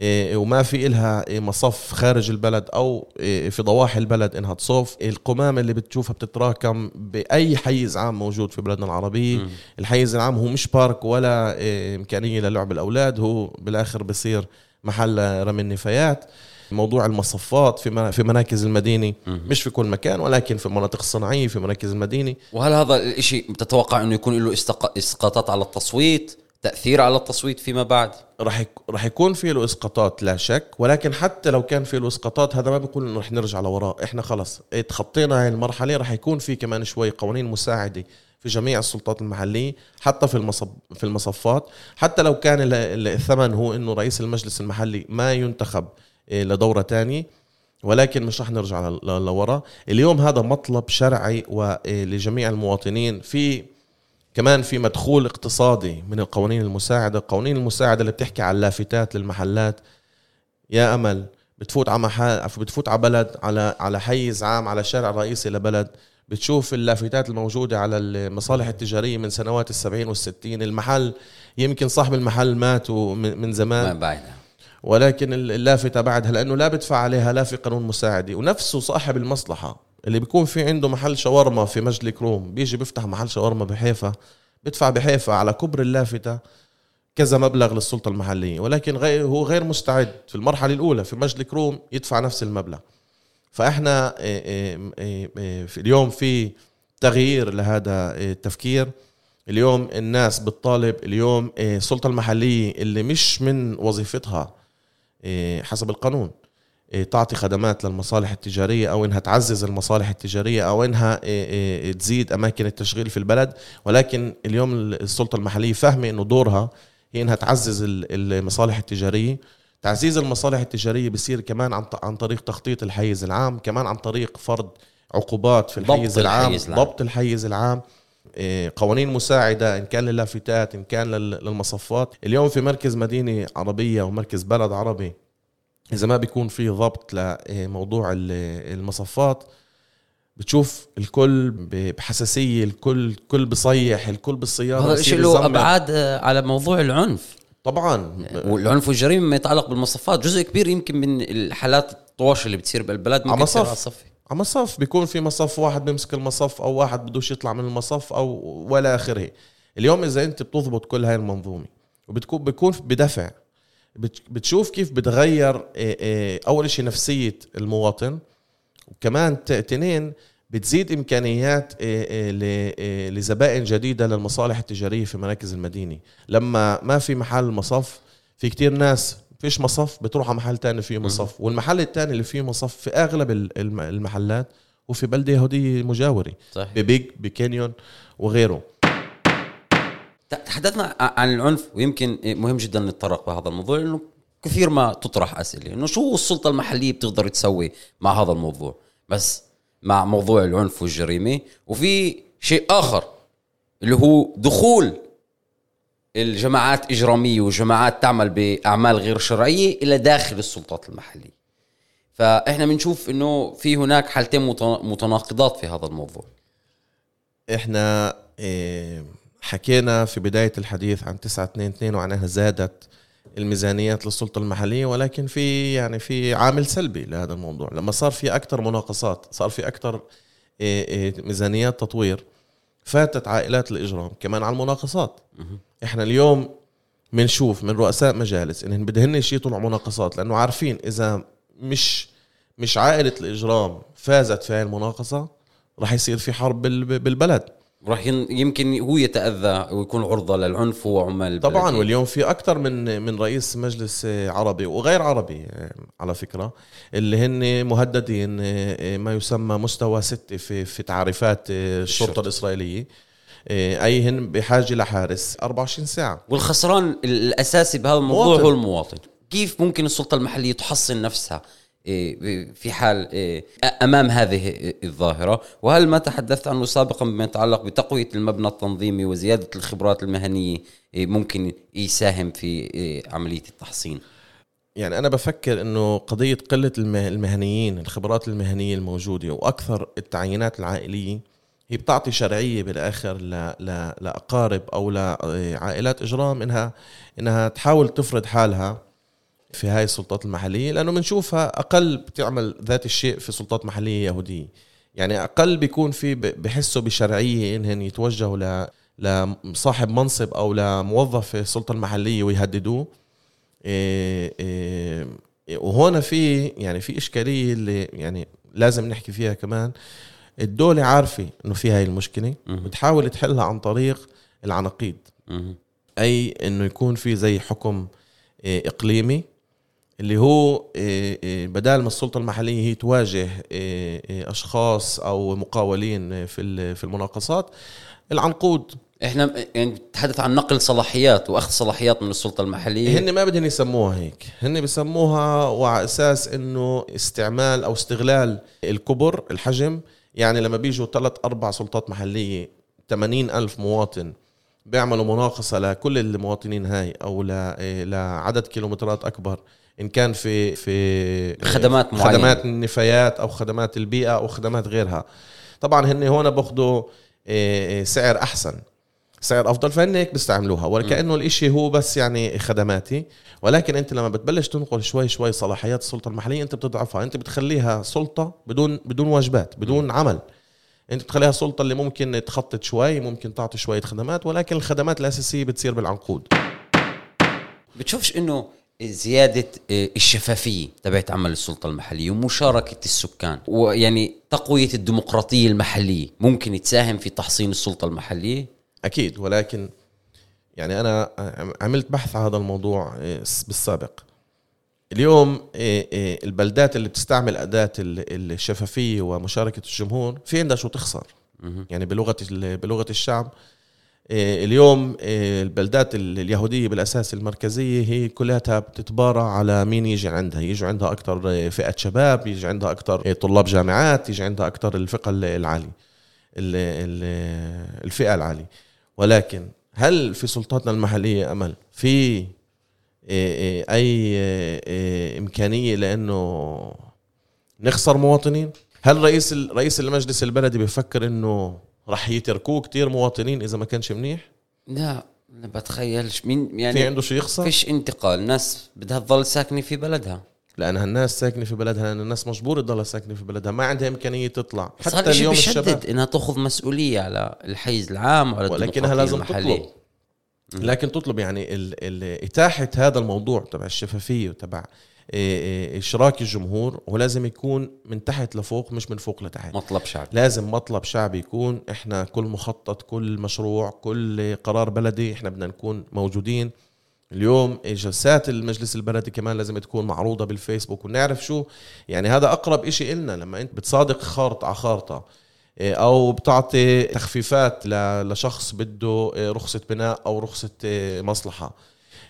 [SPEAKER 2] إيه، وما في إلها إيه، مصف خارج البلد أو إيه، في ضواحي البلد إنها تصوف القمامة اللي بتشوفها بتتراكم بأي حيز عام موجود في بلادنا العربية.
[SPEAKER 1] مم.
[SPEAKER 2] الحيز العام هو مش بارك ولا إمكانية للعب الأولاد هو بالآخر بصير محل رمي النفايات. موضوع المصفات في في مراكز المدينة
[SPEAKER 1] مم.
[SPEAKER 2] مش في كل مكان ولكن في المناطق الصناعية في مراكز المدينة
[SPEAKER 1] وهل هذا الإشي بتتوقع إنه يكون له إسقاطات على التصويت تأثير على التصويت فيما بعد
[SPEAKER 2] رح. رح يكون في له إسقاطات لا شك ولكن حتى لو كان في له إسقاطات هذا ما بيقول إنه رح نرجع لوراء إحنا خلص تخطينا هاي المرحلة رح يكون في كمان شوي قوانين مساعدة في جميع السلطات المحلية حتى في المصب في المصفات حتى لو كان ال- ال- الثمن هو إنه رئيس المجلس المحلي ما ينتخب إيه، لدورة تانية ولكن مش رح نرجع لورا. اليوم هذا مطلب شرعي ولجميع المواطنين. في كمان في مدخول اقتصادي من القوانين المساعدة. القوانين المساعدة اللي بتحكي على اللافتات للمحلات. يا أمل بتفوت على محل بتفوت على بلد على على حيز عام على شارع رئيسي لبلد. بتشوف اللافتات الموجودة على المصالح التجارية من سنوات السبعين والستين. المحل يمكن صاحب المحل مات من زمان.
[SPEAKER 1] ما
[SPEAKER 2] ولكن اللافتة بعدها لأنه لا بدفع عليها لا في قانون مساعدة. ونفسه صاحب المصلحة اللي بيكون في عنده محل شاورما في مجلي كروم بيجي بيفتح محل شاورما بحيفا بدفع بحيفا على كبر اللافتة كذا مبلغ للسلطة المحلية. ولكن غير هو غير مستعد في المرحلة الأولى في مجلي كروم يدفع نفس المبلغ. فإحنا إيه إيه إيه في اليوم في تغيير لهذا التفكير. اليوم الناس بتطالب اليوم السلطة المحلية اللي مش من وظيفتها حسب القانون. إيه، تعطي خدمات للمصالح التجارية أو إنها تعزز المصالح التجارية أو إنها إيه، إيه، تزيد أماكن التشغيل في البلد. ولكن اليوم السلطة المحلية فاهمة إنه دورها هي إنها تعزز ال- المصالح التجارية. تعزيز المصالح التجارية بصير كمان عن طريق تخطيط الحيز العام كمان عن طريق فرض عقوبات في
[SPEAKER 1] ضبط
[SPEAKER 2] الحيز العام
[SPEAKER 1] الحيز العام.
[SPEAKER 2] ضبط الحيز العام. إيه، قوانين مساعدة إن كان للافتات إن كان لل- للمصفات. اليوم في مركز مدينة عربية ومركز بلد عربي إذا ما بيكون في ضبط لموضوع ال- المصفات بتشوف الكل بحساسية الكل الكل بصيح الكل بالسيارة
[SPEAKER 1] هذا الشيء له. أبعاد آه، على موضوع العنف.
[SPEAKER 2] طبعا.
[SPEAKER 1] والعنف والجريمة ما يتعلق بالمصفات. جزء كبير يمكن من الحالات الطواش اللي بتصير بالبلد
[SPEAKER 2] على
[SPEAKER 1] ممكن تصير
[SPEAKER 2] مصف.
[SPEAKER 1] على الصفي
[SPEAKER 2] على مصف بيكون في مصف واحد بيمسك المصف أو واحد بدوش يطلع من المصف أو ولا آخره. اليوم إذا أنت بتضبط كل هاي المنظومة وبتكون بيكون بدفع. بت- بتشوف كيف بتغير إيه إيه أول شيء نفسية المواطن وكمان تنين بتزيد إمكانيات إيه لزبائن جديدة للمصالح التجارية في مراكز المدينة. لما ما في محل مصف في كتير ناس فيش مصف بتروح على محل تاني فيه مصف. والمحل التاني اللي فيه مصف في أغلب ال- الم- المحلات وفي بلده يهوديه مجاوره
[SPEAKER 1] صحيح.
[SPEAKER 2] ببيج بكانيون وغيره.
[SPEAKER 1] تحدثنا عن العنف ويمكن مهم جدا نتطرق بهذا الموضوع لأنه كثير ما تطرح أسئلة. إنه شو السلطة المحلية بتقدر تسوي مع هذا الموضوع؟ بس مع موضوع العنف والجريمة. وفي شيء آخر اللي هو دخول الجماعات إجرامية وجماعات تعمل بأعمال غير شرعية إلى داخل السلطات المحلية. فإحنا بنشوف إنه في هناك حالتين متنا- متناقضات في هذا الموضوع.
[SPEAKER 2] إحنا إيه، حكينا في بداية الحديث عن 922 وعن انها زادت الميزانيات للسلطة المحلية ولكن في يعني في عامل سلبي لهذا الموضوع. لما صار في أكثر مناقصات صار في أكثر إيه، إيه، ميزانيات تطوير فاتت عائلات الإجرام كمان على المناقصات. إحنا اليوم بنشوف من رؤساء مجالس انهم بدهن يشيطوا مناقصات لأنه عارفين إذا مش مش عائلة الإجرام فازت في هاي المناقصة راح يصير في حرب بال- بالبلد
[SPEAKER 1] راح يمكن هو يتأذى ويكون عرضة للعنف وعمال البلد.
[SPEAKER 2] طبعا واليوم في أكثر من من رئيس مجلس عربي وغير عربي على فكرة اللي هن مهددين ما يسمى مستوى ستة في في تعريفات
[SPEAKER 1] الشرطة.
[SPEAKER 2] الإسرائيلية أي هن بحاجة لحارس. 24 ساعة.
[SPEAKER 1] والخسران الأساسي بهذا الموضوع
[SPEAKER 2] مواطن.
[SPEAKER 1] هو المواطن. كيف ممكن السلطة المحلية تحصن نفسها إيه، في حال إيه، أمام هذه الظاهرة؟ وهل ما تحدثت عنه سابقا بما يتعلق بتقوية المبنى التنظيمي وزيادة الخبرات المهنية إيه، ممكن يساهم في إيه، عملية التحصين؟
[SPEAKER 2] يعني أنا بفكر إنه قضية قلة المه- المهنيين الخبرات المهنية الموجودة وأكثر التعيينات العائلية هي بتعطي شرعية بالآخر ل... ل... لأقارب أو لعائلات إجرام انها إنها تحاول تفرض حالها في هاي السلطات المحلية لأنه بنشوفها أقل بتعمل ذات الشيء في سلطات محلية يهودية. يعني أقل بيكون في بحسوا بشرعية انهم يتوجهوا ل لصاحب منصب أو لموظف في السلطه المحلية ويهددوه. إيه إيه وهون في يعني في إشكالية اللي يعني لازم نحكي فيها كمان. الدولة عارفة إنه في هاي المشكلة بتحاول تحلها عن طريق العناقيد. أي إنه يكون في زي حكم إيه، إقليمي اللي هو إيه، إيه، بدال ما السلطة المحلية هي تواجه أشخاص أو مقاولين في في المناقصات العنقود.
[SPEAKER 1] إحنا يعني نتحدث عن نقل صلاحيات وأخذ صلاحيات من السلطة المحلية.
[SPEAKER 2] هن ما بدهم يسموها هيك. هن بسموها وعلى أساس إنه استعمال أو استغلال الكبر الحجم يعني لما بيجوا ثلاث أربع سلطات محلية 80 ألف مواطن بيعملوا مناقصة لكل المواطنين هاي أو لعدد كيلومترات أكبر إن كان في في
[SPEAKER 1] خدمات
[SPEAKER 2] معينة. خدمات النفايات أو خدمات البيئة أو خدمات غيرها. طبعا هن هون بأخذوا آه، آه، سعر أحسن. سعر أفضل فهن هيك بيستعملوها وكانه الإشي هو بس يعني خدماتي. ولكن أنت لما بتبلش تنقل شوي شوي صلاحيات السلطة المحلية أنت بتضعفها أنت بتخليها سلطة بدون بدون واجبات بدون عمل. أنت بتخليها السلطه اللي ممكن تخطط شوي ممكن تعطي شوية خدمات ولكن الخدمات الأساسية بتصير بالعنقود.
[SPEAKER 1] بتشوفش إنه زيادة آه، الشفافية تبعت عمل السلطة المحلية ومشاركة السكان ويعني تقوية الديمقراطية المحلية ممكن تساهم في تحصين السلطة المحلية؟
[SPEAKER 2] أكيد ولكن يعني أنا عملت بحث على هذا الموضوع آه، بالسابق. اليوم آه، البلدات اللي بتستعمل أداة الشفافية ومشاركة الجمهور في عندها شو تخسر. يعني بلغة بلغة الشعب إيه، اليوم إيه، البلدات اليهودية بالأساس المركزية هي كلها بتتبارى على مين يجي عندها. يجي عندها أكثر فئة شباب يجي عندها أكثر طلاب جامعات يجي عندها أكثر الفئة العالية الفئة العالية. ولكن هل في سلطاتنا المحلية أمل؟ في إيه، أي إمكانية لأنه نخسر مواطنين؟ هل رئيس رئيس المجلس البلدي بفكر إنه راح يتركوه كتير مواطنين إذا ما كانش منيح؟
[SPEAKER 1] لا أنا بتخيلش. مين يعني
[SPEAKER 2] في عنده شيء يخسر؟
[SPEAKER 1] فيش انتقال. الناس بدها تضل ساكنة في بلدها.
[SPEAKER 2] لأنها الناس ساكنة في بلدها لأن الناس مجبورة تضلها ساكنة في بلدها. ما عندها إمكانية تطلع.
[SPEAKER 1] حتى اليوم الشباب إنها تأخذ مسؤولية على الحيز العام وعلى
[SPEAKER 2] ولكنها لازم تطلب. لكن تطلب يعني ال ال إتاحة هذا الموضوع تبع الشفافية وتبع إيه، إيه، إشراك الجمهور ولازم يكون من تحت لفوق مش من فوق لتحت.
[SPEAKER 1] مطلب شعبي.
[SPEAKER 2] لازم مطلب شعبي يكون. إحنا كل مخطط كل مشروع كل قرار بلدي إحنا بدنا نكون موجودين. اليوم جلسات المجلس البلدي كمان لازم تكون معروضة بالفيسبوك ونعرف شو يعني هذا أقرب إشي إلنا لما أنت بتصادق خارطة على خارطة إيه، أو بتعطي تخفيفات لشخص بده رخصة بناء أو رخصة مصلحة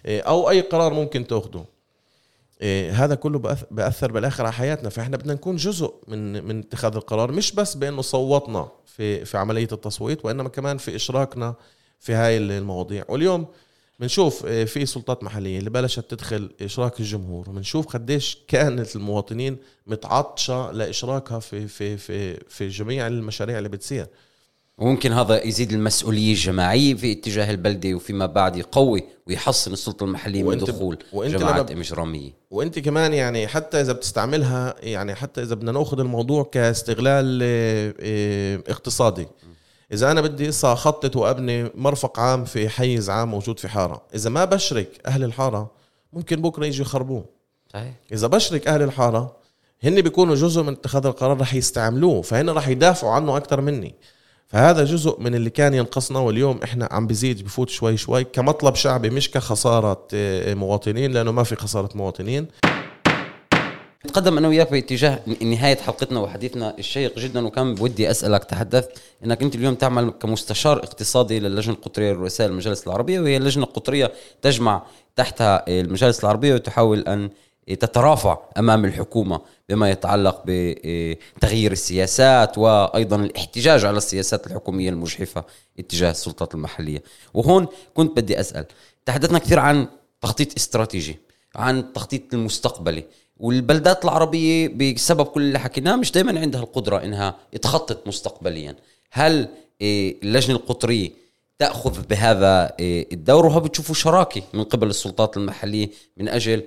[SPEAKER 2] أو أي قرار ممكن تاخده. إيه هذا كله بأثر بالاخر على حياتنا فإحنا بدنا نكون جزء من من اتخاذ القرار مش بس بأنه صوتنا في في عملية التصويت وإنما كمان في إشراكنا في هاي المواضيع. واليوم بنشوف إيه، في سلطات محلية اللي بلشت تدخل إشراك الجمهور وبنشوف قديش كانت المواطنين متعطشة لإشراكها في في في في جميع المشاريع اللي بتصير.
[SPEAKER 1] وممكن هذا يزيد المسؤولية الجماعية في اتجاه البلدة وفيما بعد يقوي ويحسن السلطة المحلية من دخول جماعات إجرامية.
[SPEAKER 2] وأنت كمان يعني حتى إذا بتستعملها يعني حتى إذا بدنا نأخذ الموضوع كاستغلال آه، آه، إذا أنا بدي هسه أخطط وأبني مرفق عام في حيز عام موجود في حارة إذا ما بشرك أهل الحارة ممكن بكرة يجي يخربوه. صحيح. إذا بشرك أهل الحارة هن بيكونوا جزء من اتخاذ القرار رح يستعملوه فهن رح يدافعوا عنه أكثر مني. فهذا جزء من اللي كان ينقصنا واليوم إحنا عم بزيد بفوت شوي شوي كمطلب شعبي مش كخسارة آه، مواطنين لأنه ما في خسارة مواطنين.
[SPEAKER 1] نتقدم أنا وياك باتجاه نهاية حلقتنا وحديثنا الشيق جدا وكان بودي أسألك تحدثت إنك أنت اليوم تعمل كمستشار اقتصادي للجنة القطرية لرؤساء المجالس العربية وهي اللجنة القطرية تجمع تحتها المجالس العربية وتحاول أن تترافع أمام الحكومة بما يتعلق بتغيير السياسات وأيضا الاحتجاج على السياسات الحكومية المجحفة اتجاه السلطات المحلية. وهون كنت بدي أسأل تحدثنا كثير عن تخطيط استراتيجي عن التخطيط المستقبلي. والبلدات العربية بسبب كل اللي حكيناه مش دائما عندها القدرة إنها تخطط مستقبليا. هل إيه، اللجنة القطرية تأخذ بهذا إيه، الدور؟ وها بتشوفوا شراكة من قبل السلطات المحلية من أجل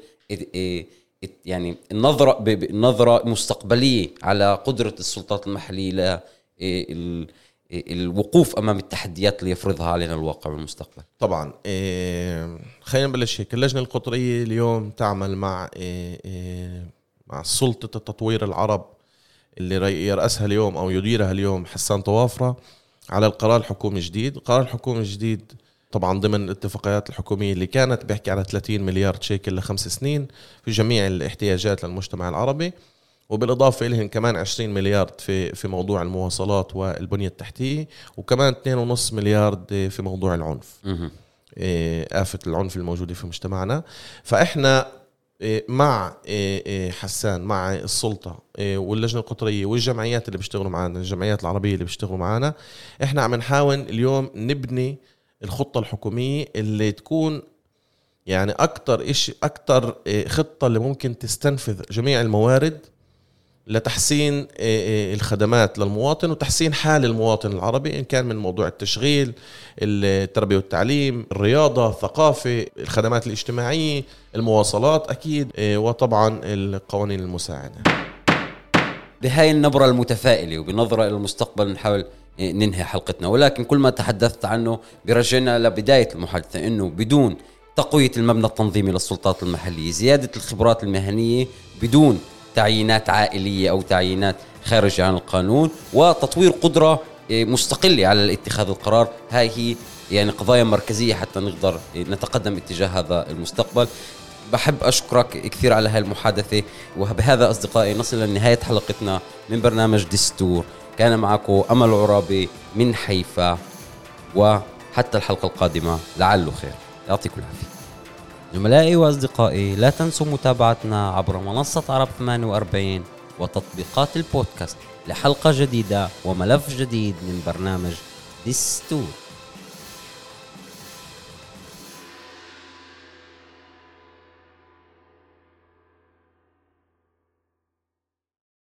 [SPEAKER 1] يعني النظرة النظره مستقبلية على قدرة السلطات المحلية الوقوف أمام التحديات اللي يفرضها علينا الواقع والمستقبل.
[SPEAKER 2] طبعا إيه خلينا نبلش هيك. اللجنة القطرية اليوم تعمل مع إيه إيه مع سلطة التطوير العرب اللي يرأسها اليوم أو يديرها اليوم حسان طوافرة على القرار الحكومي الجديد. القرار الحكومي الجديد طبعا ضمن الاتفاقيات الحكومية اللي كانت بيحكي على 30 مليار شيكل لخمس سنين في جميع الاحتياجات للمجتمع العربي. وبالإضافة اليهم كمان 20 مليار في في موضوع المواصلات والبنية التحتية وكمان 2.5 مليار في موضوع العنف. إيه، آفة العنف الموجودة في مجتمعنا. فإحنا إيه، مع إيه، حسان مع السلطة واللجنة القطرية والجمعيات اللي بيشتغلوا معنا الجمعيات العربية اللي بيشتغلوا معنا إحنا عم نحاول اليوم نبني الخطة الحكومية اللي تكون يعني أكتر إشي أكتر خطة اللي ممكن تستنفذ جميع الموارد لتحسين آه، آه، الخدمات للمواطن وتحسين حال المواطن العربي إن كان من موضوع التشغيل التربية والتعليم الرياضة الثقافة الخدمات الاجتماعية المواصلات أكيد آه، وطبعا القوانين المساعدة.
[SPEAKER 1] بهاي النبرة المتفائلة وبنظرة إلى المستقبل نحاول ننهي حلقتنا. ولكن كل ما تحدثت عنه برجعنا لبداية المحادثة أنه بدون تقوية المبنى التنظيمي للسلطات المحلية زيادة الخبرات المهنية بدون تعيينات عائلية أو تعيينات خارج عن القانون وتطوير قدرة إيه، مستقلة على اتخاذ القرار. هاي هي يعني قضايا مركزية حتى نقدر نتقدم اتجاه هذا المستقبل. بحب أشكرك كثير على هاي المحادثه وبهذا أصدقائي نصل لنهاية حلقتنا من برنامج دستور. كان معكم أمل عرابي من حيفا وحتى الحلقة القادمة لعله خير. يعطيكم العافية. زملائي وأصدقائي لا تنسوا متابعتنا عبر منصة عرب 48 وتطبيقات البودكاست لحلقة جديدة وملف جديد من برنامج دستور